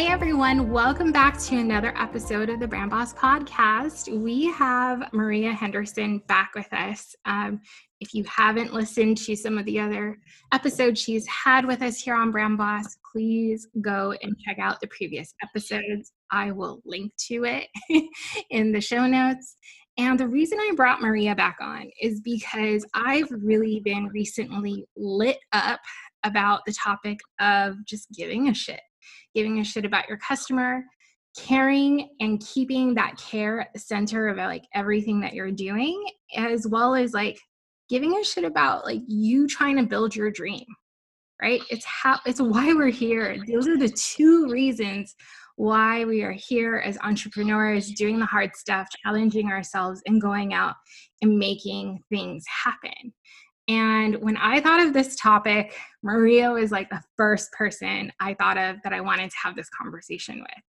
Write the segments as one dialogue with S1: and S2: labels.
S1: Hey everyone, welcome back to another episode of the Brand Boss Podcast. We have Maria Henderson back with us. Um, if you haven't listened to some of the other episodes she's had with us here on Brand Boss, please go and check out the previous episodes. I will link to it in the show notes. And the reason I brought Maria back on is because I've really been recently lit up about the topic of just giving a shit, giving a shit about your customer, caring and keeping that care at the center of like everything that you're doing, as well as like giving a shit about like you trying to build your dream right? It's how it's why we're here. Those are the two reasons why we are here as entrepreneurs doing the hard stuff challenging ourselves and going out and making things happen and when I thought of this topic, Maria was like the first person I thought of that I wanted to have this conversation with.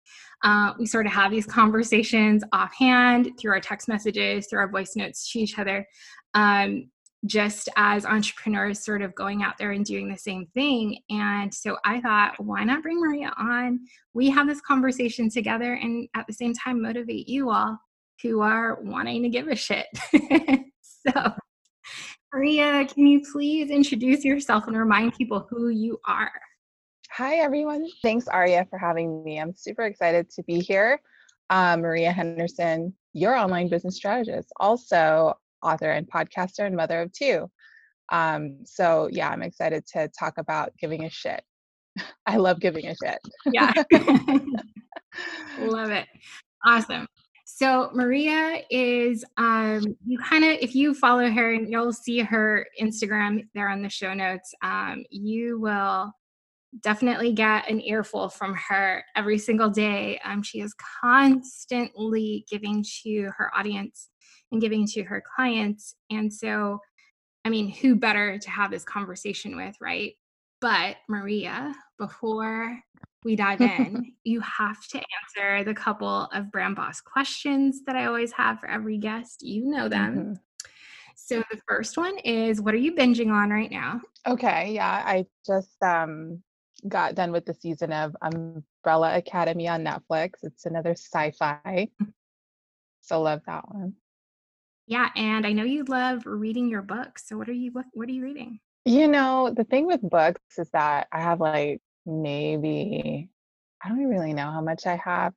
S1: Uh, we sort of have these conversations offhand through our text messages, through our voice notes to each other. Um, just as entrepreneurs sort of going out there and doing the same thing. And so I thought, why not bring Maria on? We have this conversation together and at the same time motivate you all who are wanting to give a shit. so, Maria, can you please introduce yourself and remind people who you are?
S2: Hi, everyone. Thanks, Aria, for having me. I'm super excited to be here. Uh, Maria Henderson, your online business strategist. Also, author and podcaster and mother of two. Um, so yeah, I'm excited to talk about giving a shit. I love giving a shit.
S1: yeah. love it. Awesome. So Maria is um you kind of if you follow her and you'll see her Instagram there on the show notes, um, you will definitely get an earful from her every single day. Um, she is constantly giving to her audience and giving to her clients. And so, I mean, who better to have this conversation with, right? But Maria, before we dive in, you have to answer the couple of brand boss questions that I always have for every guest. You know them. Mm-hmm. So the first one is what are you binging on right now?
S2: Okay, yeah, I just um got done with the season of Umbrella Academy on Netflix. It's another sci-fi. Mm. So love that one.
S1: Yeah, and I know you love reading your books. So what are you what, what are you reading?
S2: You know, the thing with books is that I have like maybe I don't really know how much I have.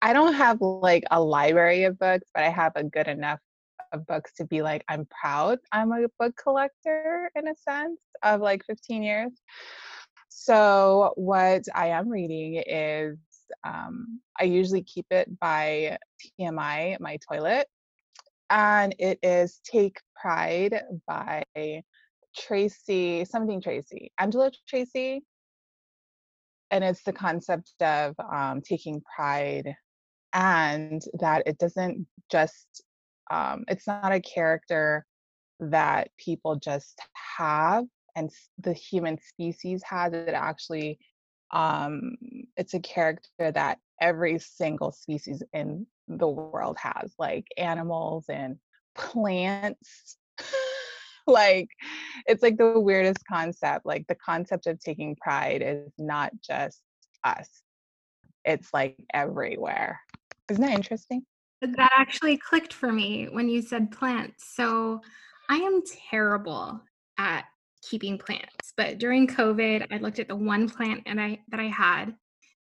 S2: I don't have like a library of books, but I have a good enough of books to be like I'm proud I'm a book collector in a sense of like 15 years. So what I am reading is um, I usually keep it by TMI, my toilet and it is Take Pride by Tracy, something Tracy, Angela Tracy. And it's the concept of um, taking pride and that it doesn't just, um, it's not a character that people just have and the human species has. It actually, um, it's a character that every single species in the world has, like animals and plants. like it's like the weirdest concept. Like the concept of taking pride is not just us. It's like everywhere. Isn't that interesting?
S1: That actually clicked for me when you said plants. So I am terrible at keeping plants, but during COVID, I looked at the one plant and I that I had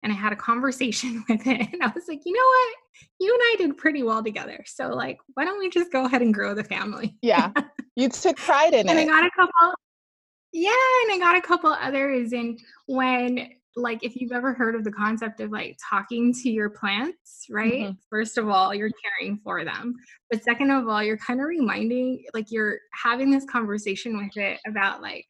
S1: and I had a conversation with it. And I was like, you know what? You and I did pretty well together. So, like, why don't we just go ahead and grow the family?
S2: Yeah. You took pride in
S1: and
S2: it.
S1: And I got a couple, yeah, and I got a couple others. And when, like, if you've ever heard of the concept of like talking to your plants, right? Mm-hmm. First of all, you're caring for them. But second of all, you're kind of reminding, like, you're having this conversation with it about, like,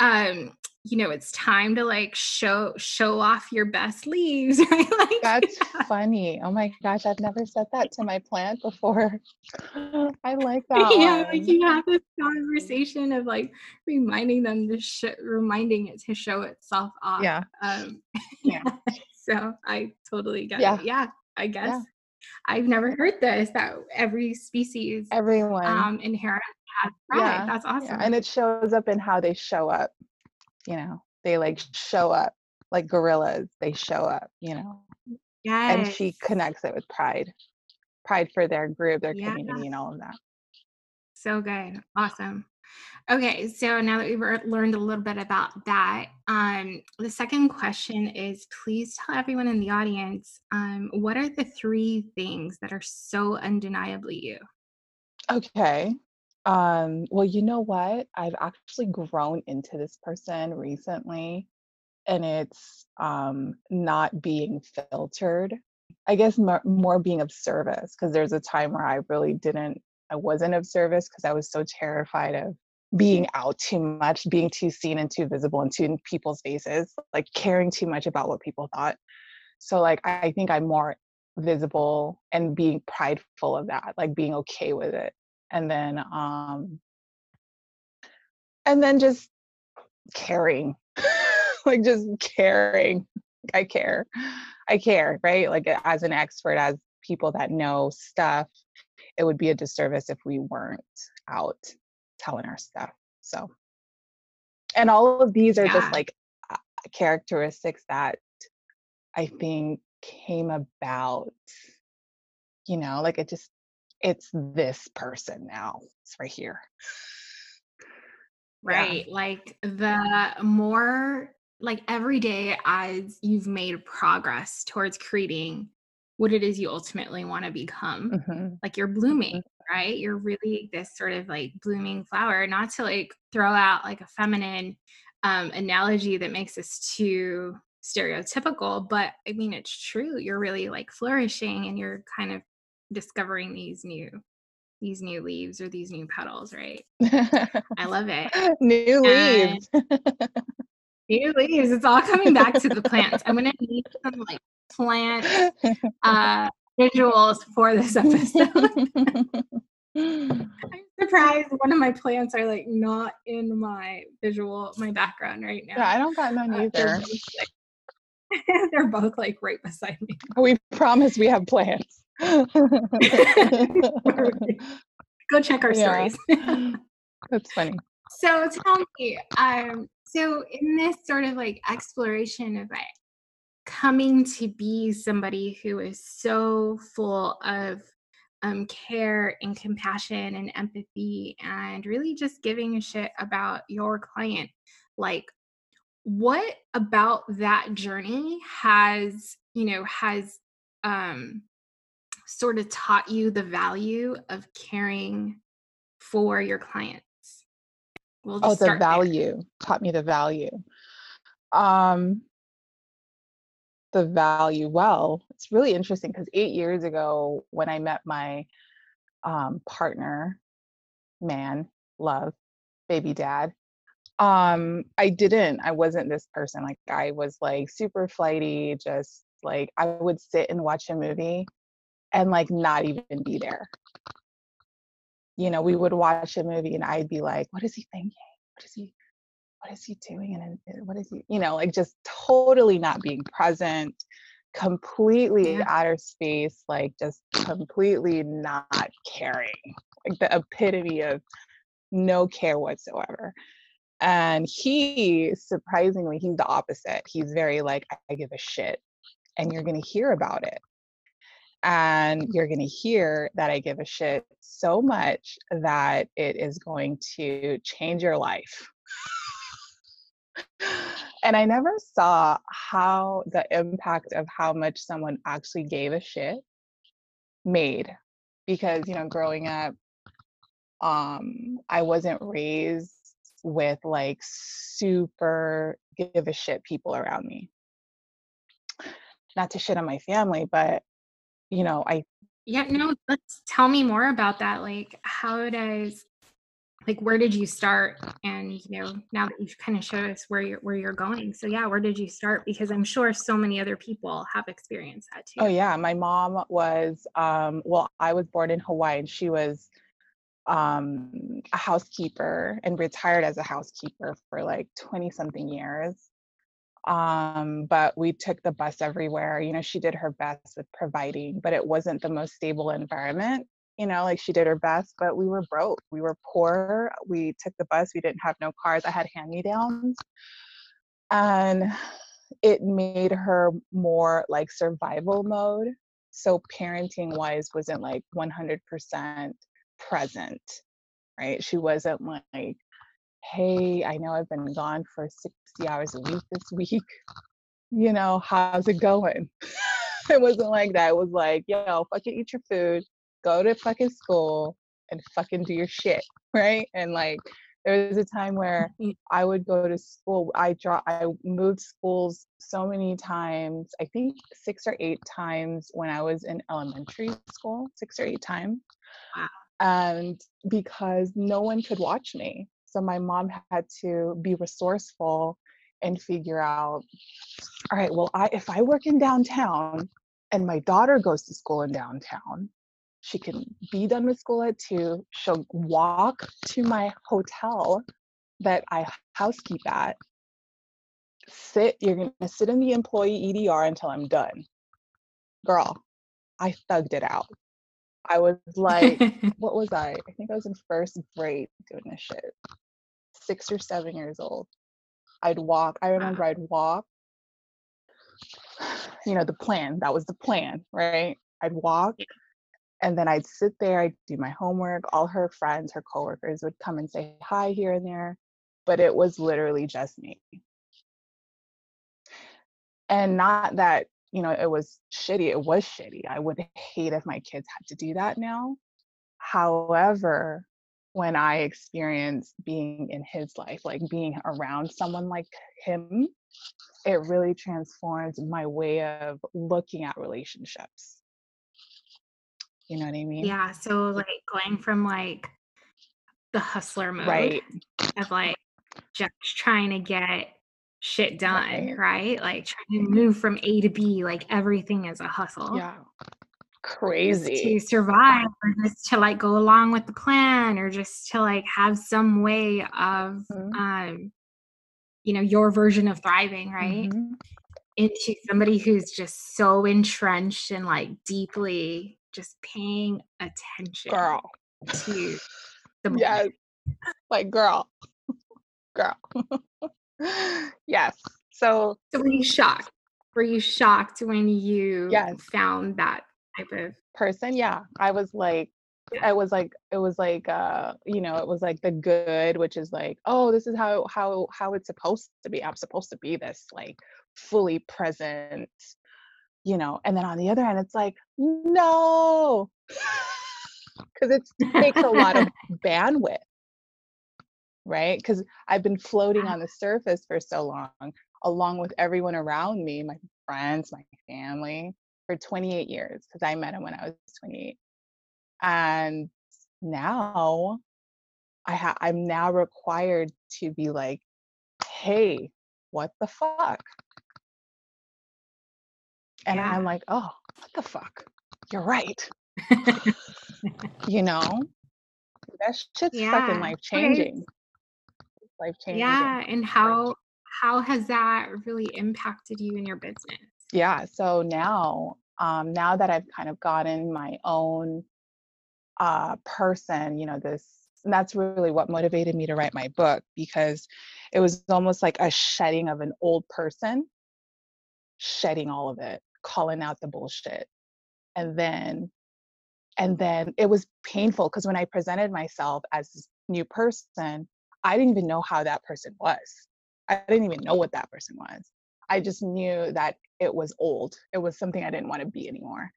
S1: um you know it's time to like show show off your best leaves right like
S2: that's funny oh my gosh i've never said that to my plant before i like that
S1: yeah one. like you have this conversation of like reminding them to sh- reminding it to show itself off
S2: yeah um
S1: yeah so i totally get yeah. it yeah i guess yeah. I've never heard this that every species
S2: everyone
S1: um inherently has pride. Yeah. That's awesome. Yeah.
S2: And it shows up in how they show up you know they like show up like gorillas they show up you know?
S1: Yeah
S2: and she connects it with pride pride for their group their yeah. community and all of that.
S1: So good awesome. Okay so now that we've learned a little bit about that um the second question is please tell everyone in the audience um what are the three things that are so undeniably you?
S2: Okay um, well, you know what? I've actually grown into this person recently, and it's um, not being filtered. I guess more, more being of service because there's a time where I really didn't, I wasn't of service because I was so terrified of being out too much, being too seen and too visible and too in people's faces, like caring too much about what people thought. So, like, I think I'm more visible and being prideful of that, like being okay with it and then um and then just caring. Like just caring. I care. I care right? Like as an expert as people that know stuff it would be a disservice if we weren't out telling our stuff so. And all of these are yeah. just like characteristics that i think came about you know like it just it's this person now. It's right here.
S1: Right. Yeah. Like the more like every day as you've made progress towards creating what it is you ultimately want to become, mm-hmm. like you're blooming, mm-hmm. right? You're really this sort of like blooming flower, not to like throw out like a feminine um, analogy that makes us too stereotypical, but I mean, it's true. You're really like flourishing and you're kind of discovering these new these new leaves or these new petals, right? I love it.
S2: New leaves.
S1: new leaves. It's all coming back to the plants. I'm gonna need some like plant uh visuals for this episode. I'm surprised one of my plants are like not in my visual, my background right now.
S2: Yeah, I don't got none uh, either.
S1: They're both, like, they're both like right beside me.
S2: We promise we have plants.
S1: Go check our yeah. stories.
S2: That's funny.
S1: So tell me, um, so in this sort of like exploration of it, coming to be somebody who is so full of um, care and compassion and empathy and really just giving a shit about your client, like what about that journey has, you know, has um sort of taught you the value of caring for your clients?
S2: We'll oh, the value there. taught me the value. Um, the value. Well, it's really interesting because eight years ago, when I met my um, partner, man, love, baby dad, um, I didn't. I wasn't this person. Like I was like super flighty, just like I would sit and watch a movie and like not even be there. You know, we would watch a movie and I'd be like, what is he thinking? What is he what is he doing? And what is he, you know, like just totally not being present, completely yeah. outer space, like just completely not caring. Like the epitome of no care whatsoever. And he surprisingly, he's the opposite. He's very like, I give a shit and you're going to hear about it and you're going to hear that I give a shit so much that it is going to change your life. and I never saw how the impact of how much someone actually gave a shit made because you know growing up um I wasn't raised with like super give a shit people around me not to shit on my family but you know I
S1: yeah no let's tell me more about that like how does like where did you start? And you know now that you've kind of showed us where you're where you're going so yeah where did you start? Because i'm sure so many other people have experienced that too.
S2: oh yeah my mom was um well i was born in hawaii and she was um a housekeeper and retired as a housekeeper for like 20 something years um but we took the bus everywhere you know she did her best with providing but it wasn't the most stable environment you know, like she did her best, but we were broke. We were poor. We took the bus. We didn't have no cars. I had hand me downs. And it made her more like survival mode. So parenting wise wasn't like 100% present, right? She wasn't like, hey, I know I've been gone for 60 hours a week this week. You know, how's it going? it wasn't like that. It was like, yo, fucking eat your food go to fucking school and fucking do your shit, right? And like there was a time where mm. I would go to school. I draw I moved schools so many times, I think six or eight times when I was in elementary school, six or eight times. Wow. And because no one could watch me. So my mom had to be resourceful and figure out, all right, well, I if I work in downtown and my daughter goes to school in downtown, she can be done with school at two. She'll walk to my hotel that I housekeep at. Sit, you're gonna sit in the employee EDR until I'm done. Girl, I thugged it out. I was like, what was I? I think I was in first grade doing this shit. Six or seven years old. I'd walk. I remember I'd walk. You know, the plan. That was the plan, right? I'd walk and then I'd sit there, I'd do my homework. All her friends, her coworkers would come and say hi here and there, but it was literally just me. And not that, you know, it was shitty, it was shitty. I would hate if my kids had to do that now. However, when I experienced being in his life, like being around someone like him, it really transformed my way of looking at relationships you know what I mean?
S1: Yeah. So like going from like the hustler mode
S2: right.
S1: of like just trying to get shit done, right? right? Like trying to mm-hmm. move from A to B, like everything is a hustle.
S2: Yeah. Crazy.
S1: to survive or just to like go along with the plan or just to like have some way of mm-hmm. um you know your version of thriving, right? Mm-hmm. Into somebody who's just so entrenched and like deeply just paying attention
S2: girl
S1: to the
S2: yes like girl girl yes so
S1: so were you shocked were you shocked when you
S2: yes.
S1: found that type of
S2: person yeah i was like I was like it was like uh you know it was like the good which is like oh this is how how how it's supposed to be. I'm supposed to be this like fully present you know and then on the other end it's like no! Because it takes a lot of bandwidth right? Because i've been floating on the surface for so long along with everyone around me my friends my family for 28 years because i met him when i was 28 and now i ha- i'm now required to be like hey what the fuck and yeah. I'm like, oh, what the fuck? You're right. you know, that shit's yeah. fucking life changing. Life changing.
S1: Yeah. And how how has that really impacted you in your business?
S2: Yeah. So now, um, now that I've kind of gotten my own uh person, you know, this and that's really what motivated me to write my book because it was almost like a shedding of an old person shedding all of it calling out the bullshit and then and then it was painful because when i presented myself as this new person i didn't even know how that person was I didn't even know what that person was. I just knew that it was old. It was something I didn't want to be anymore.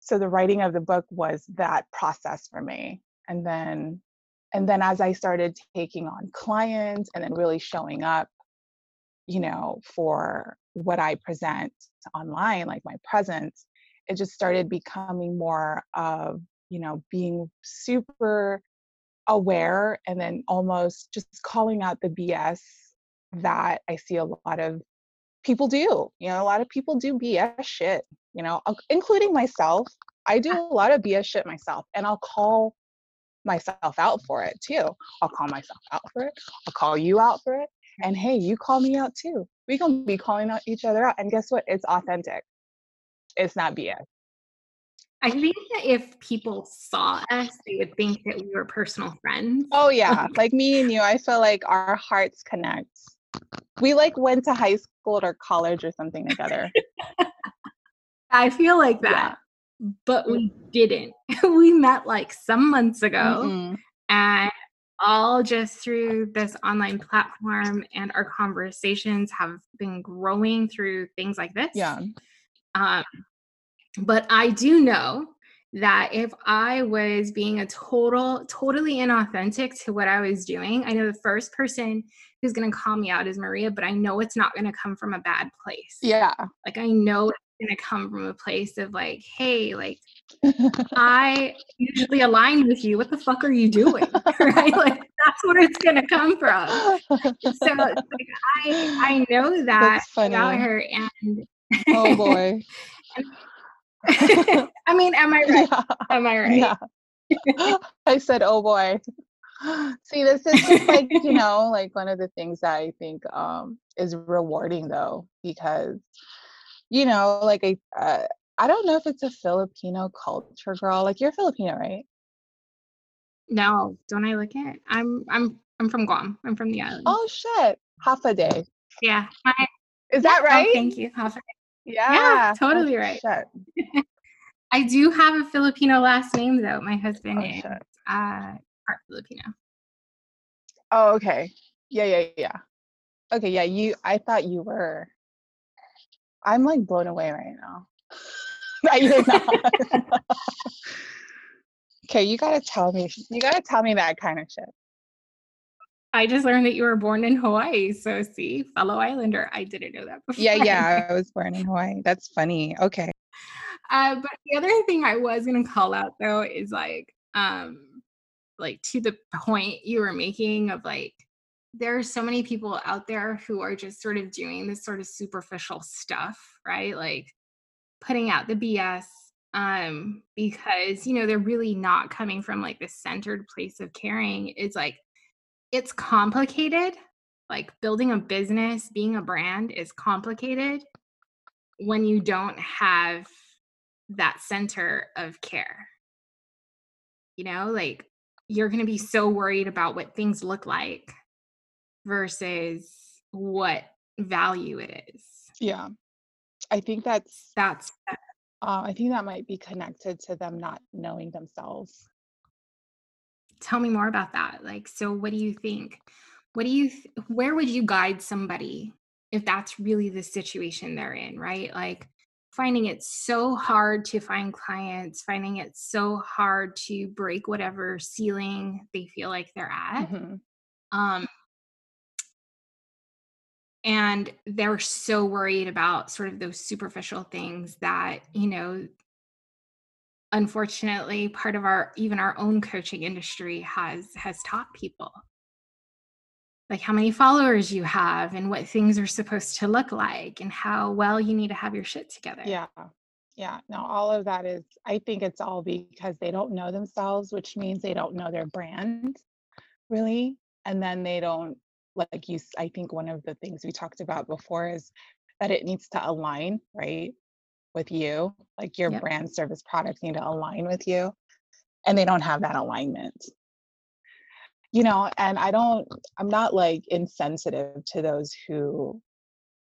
S2: So the writing of the book was that process for me. And then and then as I started taking on clients and then really showing up, you know, for what I present online, like my presence, it just started becoming more of, you know, being super aware and then almost just calling out the BS that I see a lot of people do. You know, a lot of people do BS shit, you know, including myself. I do uh a lot of BS shit myself and I'll call myself out for it too. I'll call myself out for it. I'll call you out for it. And hey, you call me out too. We can be calling out each other out. And guess what? It's authentic. It's not BS.
S1: I think that if people saw us, they would think that we were personal friends.
S2: Oh yeah. like me and you, I feel like our hearts connect. We like went to high school or college or something together.
S1: I feel like that. Yeah. But we didn't. we met like some months ago mm-hmm. and all just through this online platform and our conversations have been growing through things like this.
S2: Yeah.
S1: Um, but I do know that if I was being a total, totally inauthentic to what I was doing, I know the first person who's going to call me out is Maria, but I know it's not going to come from a bad place.
S2: Yeah.
S1: Like I know it's going to come from a place of like, hey, like I usually align with you. What the fuck are you doing? right? Like that's where it's going to come from. So like, I I know that about her and
S2: oh boy.
S1: I mean, am I right? Yeah. Am I right?
S2: Yeah. I said, oh boy. See, this is just like, you know, like one of the things that I think um, is rewarding though, because, you know, like I, uh, I don't know if it's a Filipino culture, girl. Like you're Filipino, right?
S1: No, don't I look it? I'm, I'm, I'm from Guam. I'm from the island.
S2: Oh shit, hafa adai.
S1: Yeah, my,
S2: is that oh, right?
S1: Oh, thank you. Half a day.
S2: Yeah,
S1: yeah totally oh, right. I do have a Filipino last name though. My husband oh, is uh, part Filipino.
S2: Oh, okay. Yeah, yeah, yeah. Okay, yeah. You. I thought you were. I'm like blown away right now. you're not. okay, you gotta tell me. You gotta tell me that kind of shit.
S1: I just learned that you were born in Hawaii. So see, fellow islander. I didn't know that before.
S2: Yeah, yeah. I was born in Hawaii. That's funny. Okay.
S1: Uh, but the other thing I was gonna call out though is like, um, like to the point you were making of like there are so many people out there who are just sort of doing this sort of superficial stuff, right? Like putting out the BS um because you know they're really not coming from like the centered place of caring it's like it's complicated. Like building a business, being a brand is complicated when you don't have that center of care. You know, like you're going to be so worried about what things look like versus what value it is.
S2: Yeah. I think that's
S1: that's
S2: uh, I think that might be connected to them not knowing themselves
S1: tell me more about that like so what do you think? What do you th- where would you guide somebody if that's really the situation they're in right? Like finding it so hard to find clients finding it so hard to break whatever ceiling they feel like they're at. Mm-hmm. um and they're so worried about sort of those superficial things that you know unfortunately part of our even our own coaching industry has has taught people. Like how many followers you have and what things are supposed to look like and how well you need to have your shit together.
S2: Yeah. Yeah. No all of that is i think it's all because they don't know themselves which means they don't know their brand really. And then they don't like you i think one of the things we talked about before is that it needs to align right with you like your yep. brand service products need to align with you and they don't have that alignment you know and i don't i'm not like insensitive to those who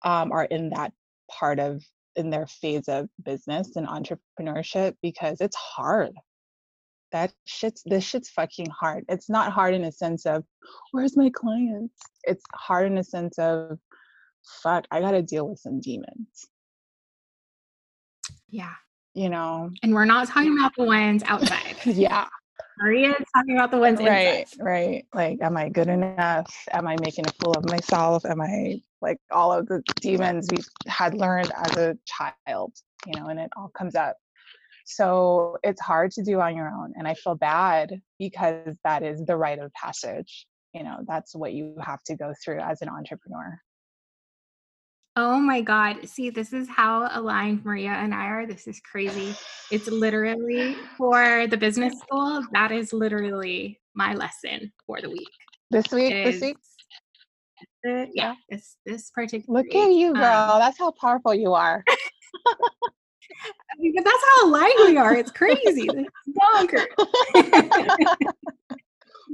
S2: um, are in that part of in their phase of business and entrepreneurship because it's hard that shit's this shit's fucking hard. It's not hard in a sense of where's my clients? It's hard in a sense of fuck, I gotta deal with some demons.
S1: Yeah.
S2: You know.
S1: And we're not talking about the ones outside.
S2: yeah.
S1: Maria is talking about the ones
S2: right,
S1: inside.
S2: Right. Like, am I good enough? Am I making a fool of myself? Am I like all of the demons we had learned as a child, you know, and it all comes up. So it's hard to do on your own. And I feel bad because that is the rite of passage. You know, that's what you have to go through as an entrepreneur.
S1: Oh my God. See, this is how aligned Maria and I are. This is crazy. It's literally for the business school. That is literally my lesson for the week.
S2: This week, this week?
S1: Uh, yeah, this this particular.
S2: Look at you, girl. Um, that's how powerful you are.
S1: because that's how aligned we are. It's crazy. It's bonkers.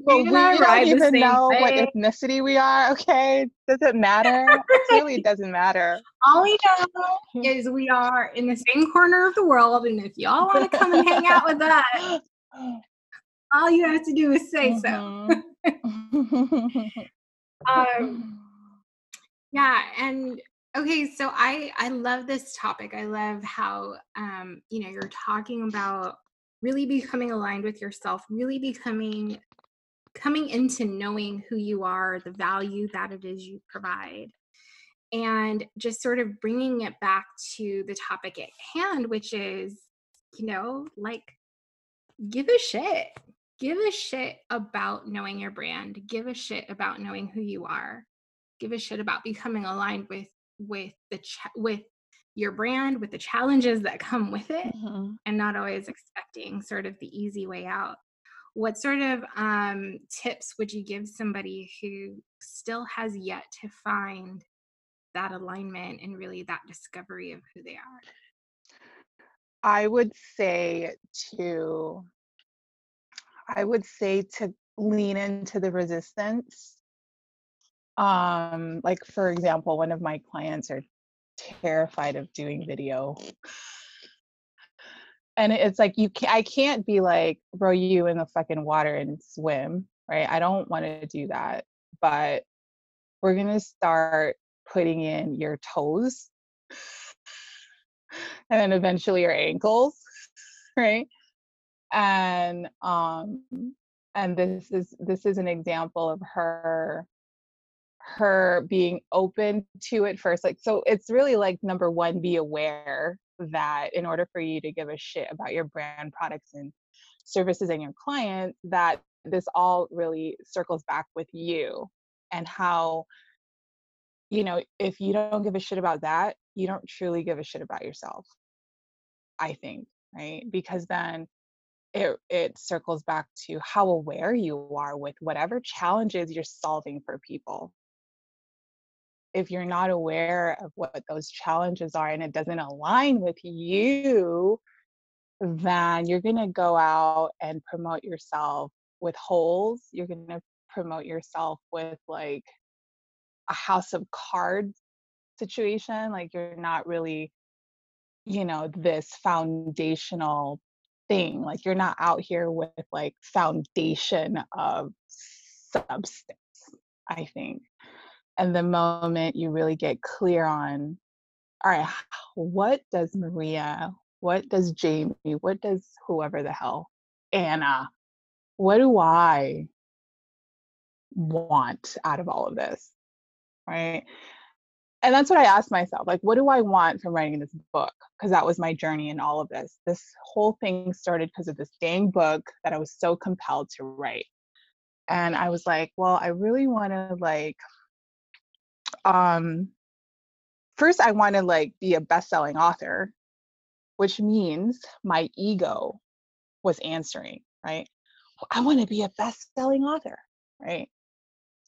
S2: Well, we don't even know way. what ethnicity we are. Okay, does it matter? it really doesn't matter.
S1: All we know is we are in the same corner of the world, and if y'all want to come and hang out with us, all you have to do is say mm-hmm. so. um, yeah, and okay, so I I love this topic. I love how um, you know you're talking about really becoming aligned with yourself, really becoming coming into knowing who you are, the value that it is you provide, and just sort of bringing it back to the topic at hand, which is, you know, like give a shit. Give a shit about knowing your brand. Give a shit about knowing who you are. Give a shit about becoming aligned with with the ch- with your brand, with the challenges that come with it, mm-hmm. and not always expecting sort of the easy way out what sort of um, tips would you give somebody who still has yet to find that alignment and really that discovery of who they are?
S2: I would say to I would say to lean into the resistance. Um, like for example, one of my clients are terrified of doing video and it's like you can't. I can't be like throw you in the fucking water and swim, right? I don't want to do that. But we're gonna start putting in your toes and then eventually your ankles, right? And um and this is this is an example of her her being open to it first like so it's really like number one be aware that in order for you to give a shit about your brand products and services and your clients that this all really circles back with you and how you know if you don't give a shit about that you don't truly give a shit about yourself i think right? Because then it it circles back to how aware you are with whatever challenges you're solving for people if you're not aware of what those challenges are and it doesn't align with you, then you're going to go out and promote yourself with holes. You're going to promote yourself with like a house of cards situation. Like you're not really, you know, this foundational thing. Like you're not out here with like foundation of substance, I think and the moment you really get clear on all right what does maria what does jamie what does whoever the hell anna what do i want out of all of this? Right? And that's what i asked myself like what do i want from writing this book? Because that was my journey in all of this. This whole thing started because of this dang book that i was so compelled to write. And i was like well i really want to like um first i want to like be a best-selling author which means my ego was answering right? I want to be a best-selling author right?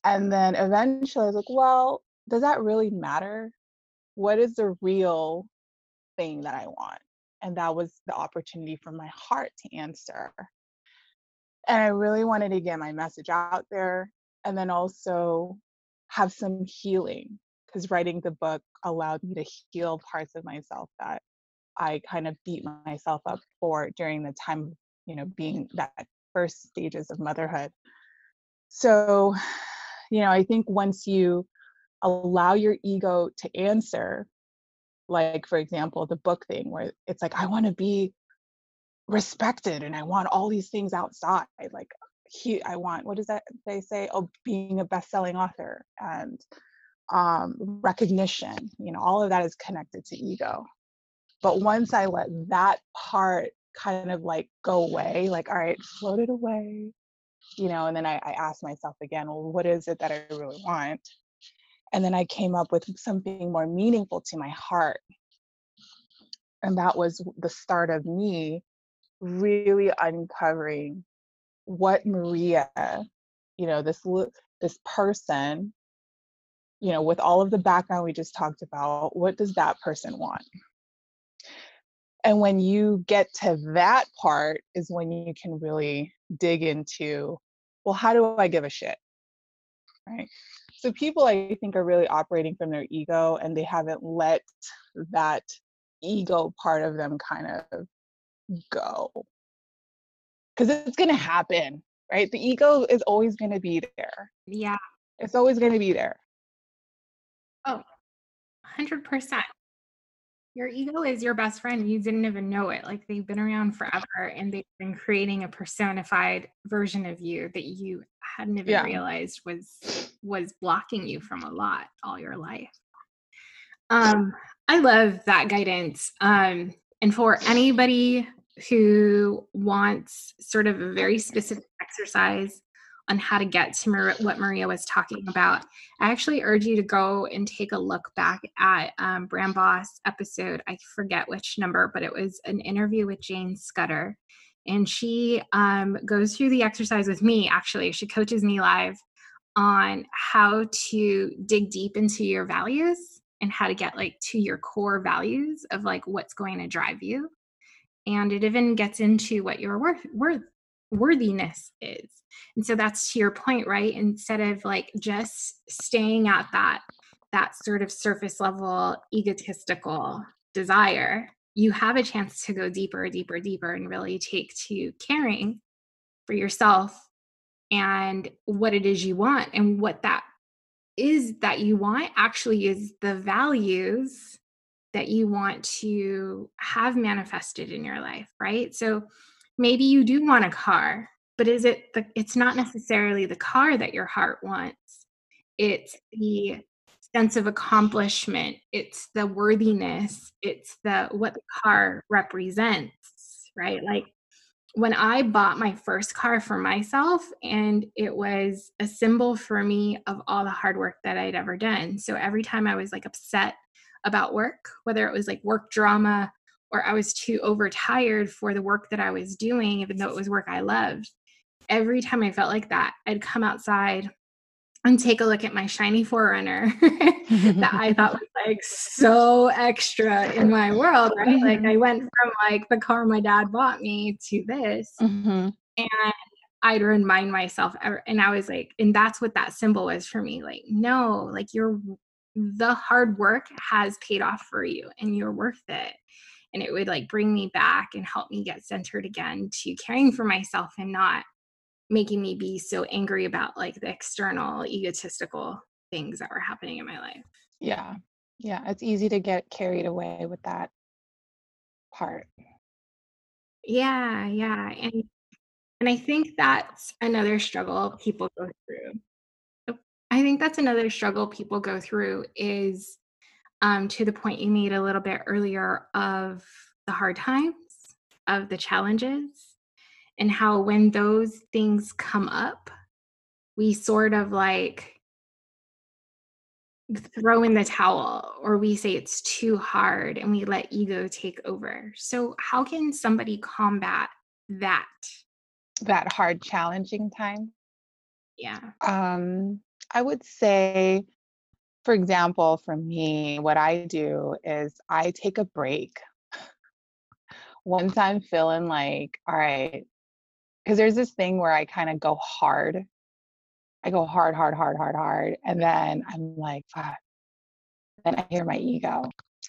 S2: And then eventually i was like well does that really matter? What is the real thing that i want? And that was the opportunity for my heart to answer. And i really wanted to get my message out there and then also have some healing because writing the book allowed me to heal parts of myself that I kind of beat myself up for during the time you know, being that first stages of motherhood. So, you know, I think once you allow your ego to answer, like for example, the book thing where it's like, I want to be respected and I want all these things outside. Like he I want what does that they say? Oh, being a best-selling author and um recognition, you know, all of that is connected to ego. But once I let that part kind of like go away, like, all right, float it away, you know, and then I, I asked myself again, well, what is it that I really want? And then I came up with something more meaningful to my heart. And that was the start of me really uncovering what Maria, you know, this this person, you know, with all of the background we just talked about, what does that person want? And when you get to that part is when you can really dig into, well, how do I give a shit? Right. So people I think are really operating from their ego and they haven't let that ego part of them kind of go because it's going to happen, right? The ego is always going to be there.
S1: Yeah.
S2: It's always going to be there.
S1: Oh, 100%. Your ego is your best friend. You didn't even know it. Like they've been around forever and they've been creating a personified version of you that you hadn't even yeah. realized was was blocking you from a lot all your life. Um I love that guidance. Um and for anybody who wants sort of a very specific exercise on how to get to Mar- what Maria was talking about, I actually urge you to go and take a look back at um, Brand Boss episode. I forget which number, but it was an interview with Jane Scudder. And she um, goes through the exercise with me, actually. She coaches me live on how to dig deep into your values and how to get like to your core values of like what's going to drive you and it even gets into what your worth, worth worthiness is. And so that's to your point right? Instead of like just staying at that that sort of surface level egotistical desire you have a chance to go deeper deeper deeper and really take to caring for yourself and what it is you want. And what that is that you want actually is the values that you want to have manifested in your life, right? So maybe you do want a car, but is it the it's not necessarily the car that your heart wants. It's the sense of accomplishment, it's the worthiness, it's the what the car represents, right? Like when I bought my first car for myself, and it was a symbol for me of all the hard work that I'd ever done. So every time I was like upset about work, whether it was like work drama or I was too overtired for the work that I was doing, even though it was work I loved. Every time I felt like that, I'd come outside and take a look at my shiny 4Runner that I thought was like so extra in my world, right? Mm-hmm. Like I went from like the car my dad bought me to this. Mm-hmm. And I'd remind myself, and I was like, and that's what that symbol was for me. Like, no, like you're the hard work has paid off for you and you're worth it. And it would like bring me back and help me get centered again to caring for myself and not making me be so angry about like the external egotistical things that were happening in my life.
S2: Yeah. Yeah it's easy to get carried away with that part.
S1: Yeah yeah and and i think that's another struggle people go through I think that's another struggle people go through is um, to the point you made a little bit earlier of the hard times, of the challenges, and how when those things come up, we sort of like throw in the towel or we say it's too hard and we let ego take over. So, how can somebody combat that?
S2: That hard, challenging time?
S1: Yeah.
S2: Um, I would say, for example, for me, what I do is I take a break. Once I'm feeling like, all right, because there's this thing where I kind of go hard. I go hard, hard, hard, hard, hard. And then I'm like, fuck. Then I hear my ego.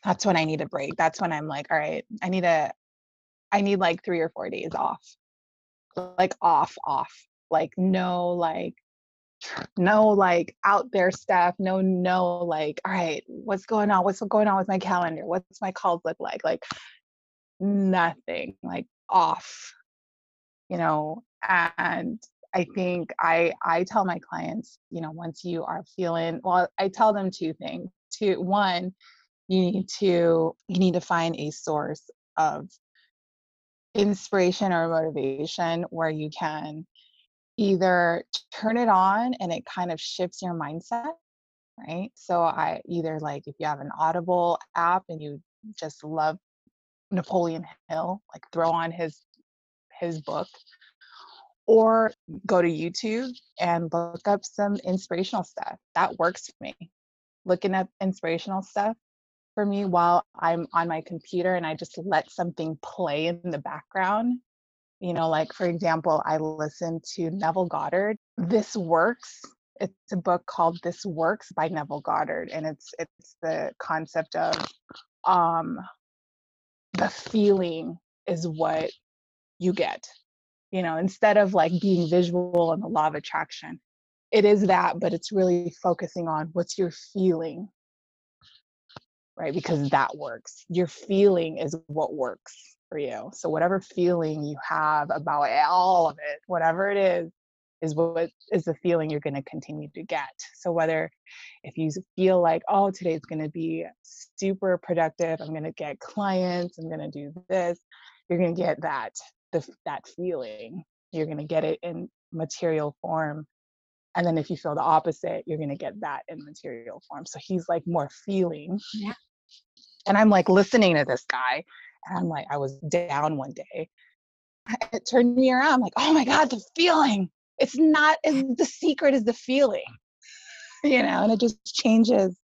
S2: That's when I need a break. That's when I'm like, all right, I need a, I need like three or four days off. like off, off. Like no, like no like out there stuff no no like all right what's going on? What's going on with my calendar? What's my calls look like? Like nothing like off you know and i think i i tell my clients you know once you are feeling well i tell them two things two one you need to you need to find a source of inspiration or motivation where you can either turn it on and it kind of shifts your mindset right? So i either like if you have an audible app and you just love napoleon hill like throw on his his book or go to youtube and look up some inspirational stuff. That works for me. Looking up inspirational stuff for me while i'm on my computer and i just let something play in the background you know, like for example, I listened to Neville Goddard. This Works. It's a book called This Works by Neville Goddard. And it's it's the concept of um the feeling is what you get. You know, instead of like being visual and the law of attraction. It is that, but it's really focusing on what's your feeling right? Because that works. Your feeling is what works for you. So whatever feeling you have about all of it, whatever it is, is what is the feeling you're going to continue to get. So whether if you feel like, oh, today's going to be super productive, I'm going to get clients, I'm going to do this, you're going to get that the, that feeling. You're going to get it in material form. And then if you feel the opposite, you're going to get that in material form. So he's like more feeling. Yeah. And I'm like listening to this guy and I'm like, I was down one day. It turned me around. I'm like, oh my God, the feeling. It's not, the secret is the feeling, uh. you know, and it just changes.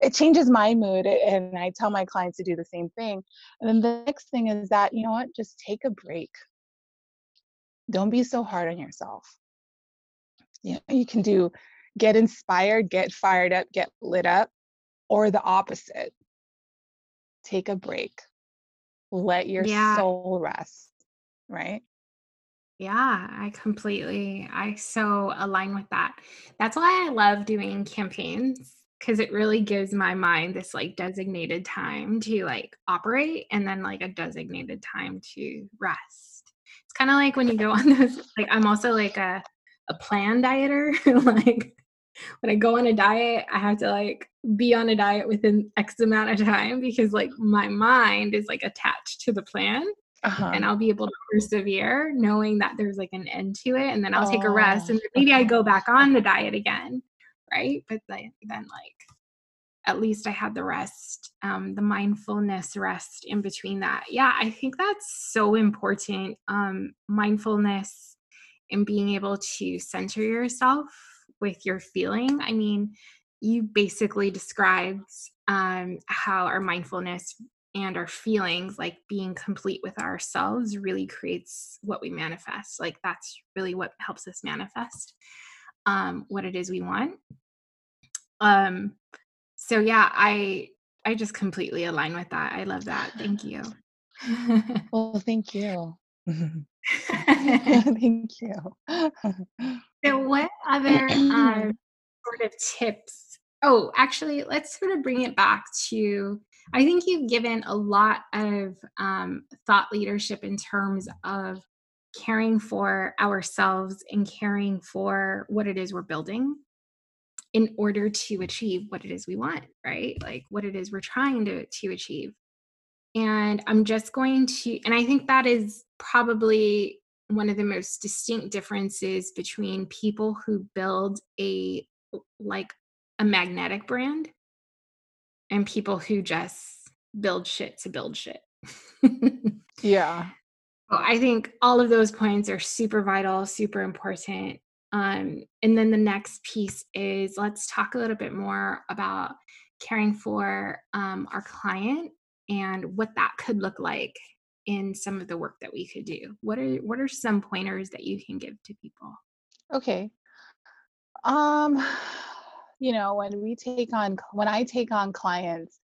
S2: It changes my mood. And I tell my clients to do the same thing. And then the next thing is that, you know what, just take a break. Don't be so hard on yourself. You know, you can do get inspired, get fired up, get lit up, or the opposite. Take a break let your yeah. soul rest right?
S1: Yeah i completely i so align with that. That's why i love doing campaigns because it really gives my mind this like designated time to like operate and then like a designated time to rest. It's kind of like when you go on those like i'm also like a a plan dieter like when I go on a diet, I have to like be on a diet within X amount of time because like my mind is like attached to the plan. Uh-huh. And I'll be able to persevere knowing that there's like an end to it. And then I'll oh, take a rest and maybe okay. I go back on the diet again. Right. But then, then like at least I had the rest, um, the mindfulness rest in between that. Yeah, I think that's so important. Um, mindfulness and being able to center yourself with your feeling. I mean, you basically described um, how our mindfulness and our feelings, like being complete with ourselves, really creates what we manifest. Like that's really what helps us manifest um, what it is we want. Um, so yeah, I I just completely align with that. I love that. Thank you.
S2: well, thank you. thank you.
S1: So, what other um, sort of tips? Oh, actually, let's sort of bring it back to. I think you've given a lot of um, thought leadership in terms of caring for ourselves and caring for what it is we're building in order to achieve what it is we want, right? Like what it is we're trying to to achieve. And I'm just going to, and I think that is probably one of the most distinct differences between people who build a like a magnetic brand and people who just build shit to build shit.
S2: yeah.
S1: So I think all of those points are super vital, super important. Um, and then the next piece is let's talk a little bit more about caring for um, our client and what that could look like in some of the work that we could do. What are what are some pointers that you can give to people?
S2: Okay. Um you know when we take on when i take on clients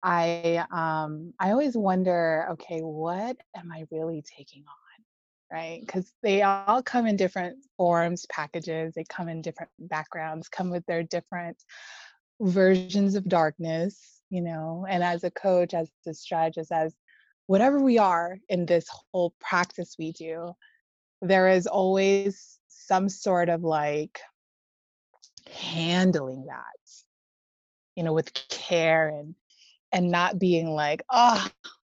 S2: i um i always wonder okay what am i really taking on? Right? Because they all come in different forms, packages, they come in different backgrounds, come with their different versions of darkness, you know. And as a coach, as a strategist, as whatever we are in this whole practice we do, there is always some sort of like handling that, you know, with care and and not being like, oh,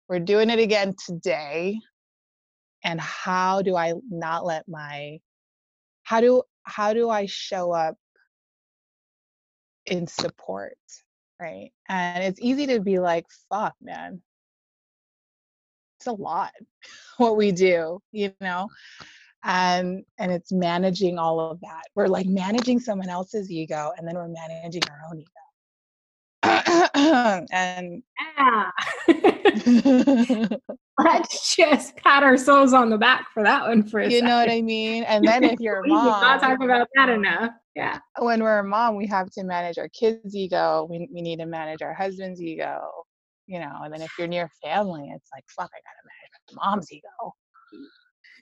S2: we're doing it again today and how do i not let my how do how do i show up in support right? And it's easy to be like fuck man. It's a lot what we do you know? And and it's managing all of that. We're like managing someone else's ego and then we're managing our own ego. And
S1: yeah. let's just pat ourselves on the back for that one for
S2: you
S1: second.
S2: know what I mean. And then if you're a mom,
S1: not talking about that enough. Yeah.
S2: When we're a mom, we have to manage our kids' ego. We we need to manage our husband's ego. You know, and then if you're near family, it's like fuck, I gotta manage my mom's ego.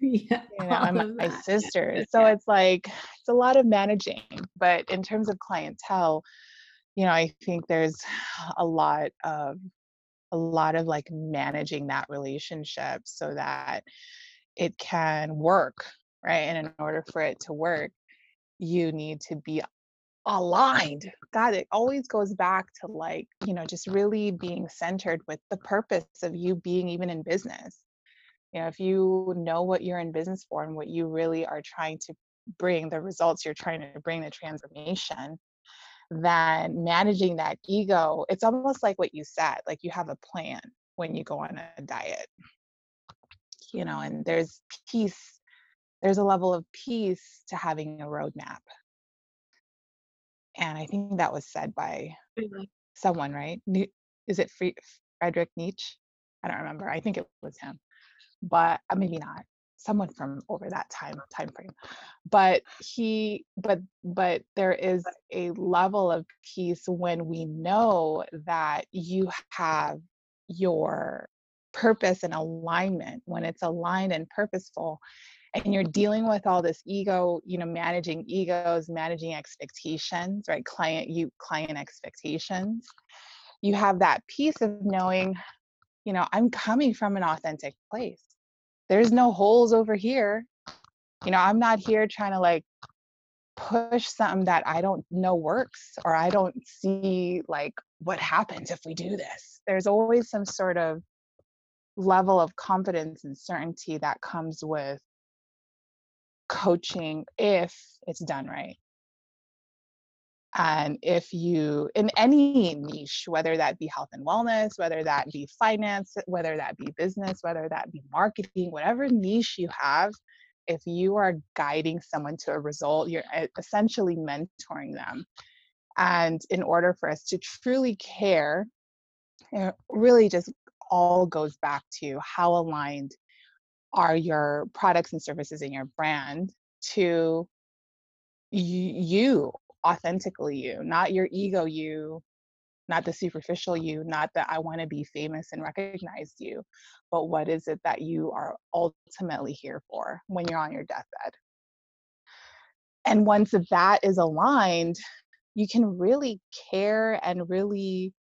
S1: Yeah,
S2: you know, and my sisters. So it's like it's a lot of managing. But in terms of clientele, you know, I think there's a lot of a lot of like managing that relationship so that it can work, right? And in order for it to work, you need to be aligned. God, it always goes back to like, you know, just really being centered with the purpose of you being even in business. You know, if you know what you're in business for and what you really are trying to bring, the results you're trying to bring, the transformation, then managing that ego, it's almost like what you said, like you have a plan when you go on a diet. You know, and there's peace, there's a level of peace to having a roadmap. And I think that was said by mm-hmm. someone, right? Is it Frederick Nietzsche? I don't remember. I think it was him, but uh, maybe not someone from over that time time frame. But he but but there is a level of peace when we know that you have your purpose and alignment when it's aligned and purposeful and you're dealing with all this ego you know managing egos managing expectations right? Client you client expectations. You have that peace of knowing you know i'm coming from an authentic place there's no holes over here. You know, I'm not here trying to like push something that I don't know works or I don't see like what happens if we do this. There's always some sort of level of confidence and certainty that comes with coaching if it's done right. And if you, in any niche, whether that be health and wellness, whether that be finance, whether that be business, whether that be marketing, whatever niche you have, if you are guiding someone to a result, you're essentially mentoring them. And in order for us to truly care, it really just all goes back to how aligned are your products and services in your brand to you authentically you, not your mm. ego you, not the superficial uh-huh. you, not that I want to be famous and recognized you, but what is it that you are ultimately here for when you're on your deathbed? And once that is aligned, you can really care and really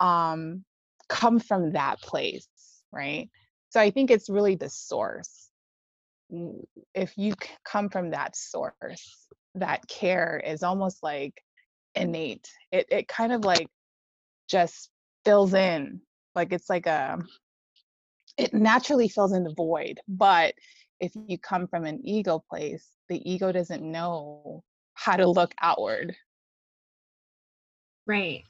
S2: um, come from that place, right? So I think it's really the source. Mm, if you come from that source, that care is almost like innate. It it kind of like just fills in. Like it's like a it naturally fills in the void. But if you come from an ego place, the ego doesn't know how to look outward.
S1: Right.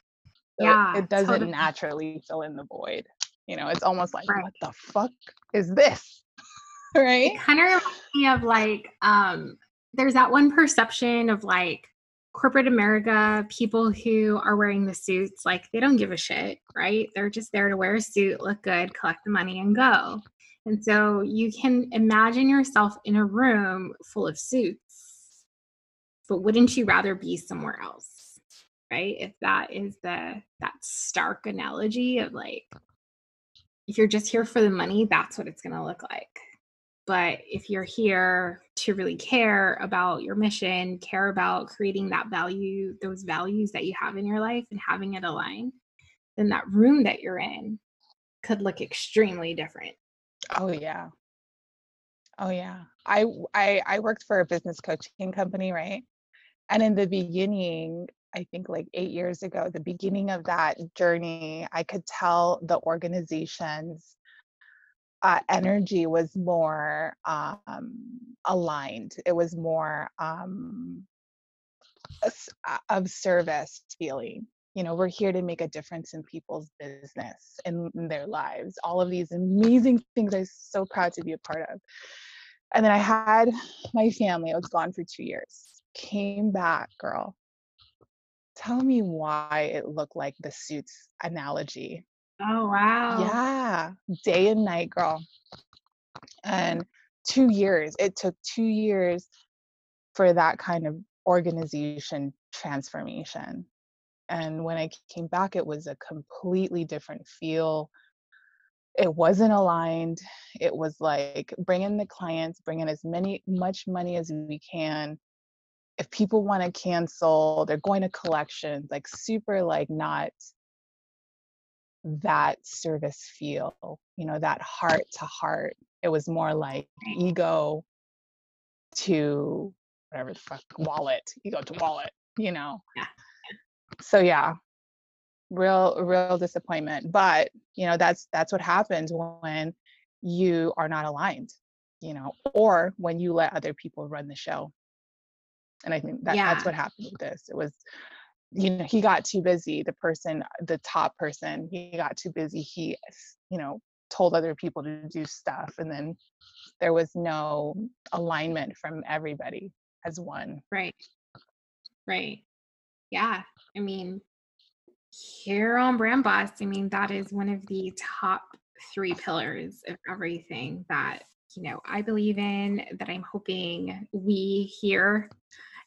S2: So
S1: yeah.
S2: It, it doesn't totally. naturally fill in the void. You know, it's almost like, right. what the fuck is this? right.
S1: It kind of reminds me of like um there's that one perception of like corporate America, people who are wearing the suits, like they don't give a shit, right? They're just there to wear a suit, look good, collect the money, and go. And so you can imagine yourself in a room full of suits, but wouldn't you rather be somewhere else? Right? If that is the that stark analogy of like if you're just here for the money, that's what it's gonna look like. But if you're here to really care about your mission, care about creating that value, those values that you have in your life and having it aligned, then that room that you're in could look extremely different.
S2: Oh yeah. Oh yeah. I I I worked for a business coaching company, right? And in the beginning, I think like 8 years ago, the beginning of that journey, I could tell the organizations uh, energy was more um, aligned. It was more um, uh, of service feeling. You know, we're here to make a difference in people's business and in their lives. All of these amazing things I'm so proud to be a part of. And then I had my family, I was gone for two years, came back, girl. Tell me why it looked like the suits analogy
S1: Oh, wow.
S2: yeah, day and night, girl. And two years, it took two years for that kind of organization transformation. And when I came back, it was a completely different feel. It wasn't aligned. It was like bring in the clients, bring in as many much money as we can. If people want to cancel, they're going to collections, like super like not that service feel, you know, that heart to heart. It was more like ego to whatever the fuck wallet, ego to wallet, you know.
S1: Yeah.
S2: So yeah, real real disappointment. But you know, that's that's what happens when you are not aligned, you know, or when you let other people run the show. And I think that
S1: Yeah.
S2: that's what happened with this. It was you know he got too busy the person the top person he got too busy he you know told other people to do stuff and then there was no alignment from everybody as one
S1: Right. Right. Yeah. I mean, here on Brand Boss, I mean, that is one of the top three pillars of everything that, you know, I believe in, that I'm hoping we here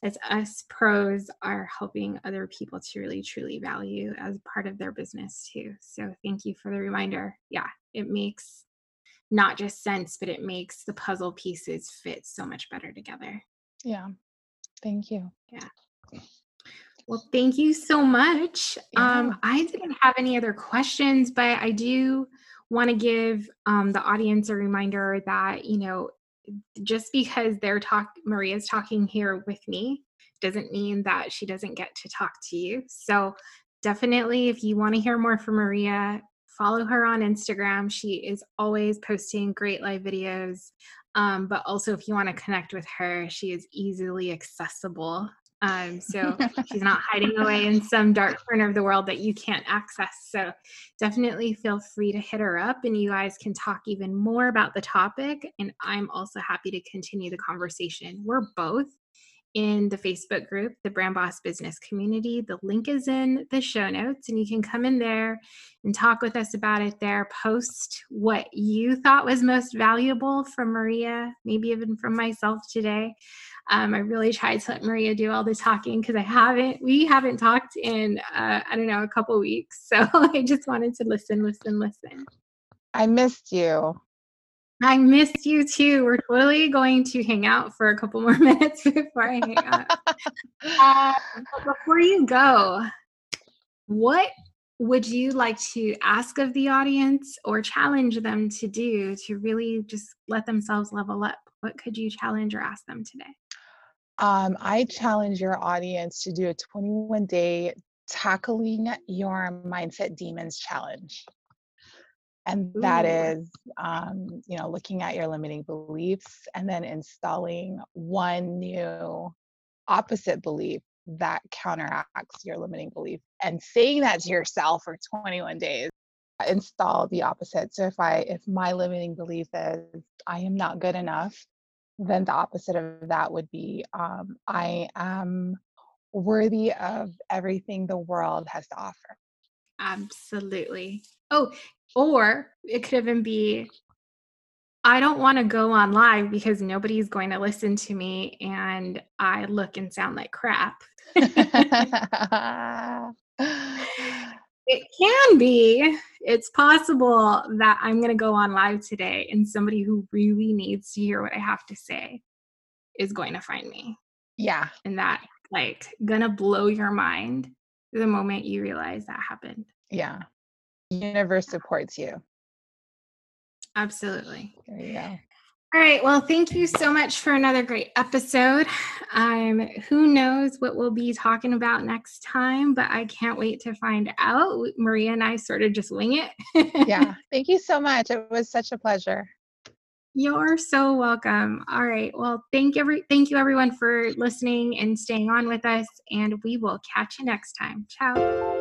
S1: as us pros are helping other people to really truly value as part of their business too. So thank you for the reminder. Yeah, it makes not just sense, but it makes the puzzle pieces fit so much better together.
S2: yeah thank you Yeah.
S1: Well, thank you so much.
S2: Yeah.
S1: Um, I didn't have any other questions, but I do want to give um, the audience a reminder that, you know, just because they're talk Maria's talking here with me doesn't mean that she doesn't get to talk to you. So definitely if you want to hear more from Maria, follow her on Instagram. She is always posting great live videos. Um, but also if you want to connect with her, she is easily accessible. Um, so she's not hiding away in some dark corner of the world that you can't access. So definitely feel free to hit her up and you guys can talk even more about the topic. And I'm also happy to continue the conversation. We're both in the Facebook group, the Brand Boss Business Community. The link is in the show notes, and you can come in there and talk with us about it there. Post what you thought was most valuable from Maria, maybe even from myself today. Um, I really tried to let Maria do all the talking because I haven't, we haven't talked in, uh, I don't know, a couple weeks. So I just wanted to listen, listen, listen.
S2: i missed you
S1: I missed you too. We're totally going to hang out for a couple more minutes before I hang up. Uh, before you go, what would you like to ask of the audience or challenge them to do to really just let themselves level up? What could you challenge or ask them today?
S2: Um, i challenge your audience to do a 21 day tackling your mindset demons challenge. And that
S1: Ooh.
S2: is um, you know looking at your limiting beliefs and then installing one new opposite belief that counteracts your limiting belief and saying that to yourself for 21 days. Install the opposite. So if i if my limiting belief is i am not good enough then the opposite of that would be um, i am worthy of everything the world has to offer
S1: Absolutely. Oh, or it could even be I don't want to go on live because nobody's going to listen to me and I look and sound like crap. it can be. It's possible that I'm going to go on live today and somebody who really needs to hear what I have to say is going to find me.
S2: Yeah.
S1: And that like going to blow your mind the moment you realize that happened.
S2: Yeah. Universe supports you.
S1: Absolutely.
S2: There you go.
S1: All right. Well, thank you so much for another great episode. Um, who knows what we'll be talking about next time, but I can't wait to find out. Maria and I sort of just wing
S2: it. yeah. Thank you so much. It was such a pleasure.
S1: You're so welcome. All right. Well, thank every thank you everyone for listening and staying on with us, and we will catch you next time. Ciao.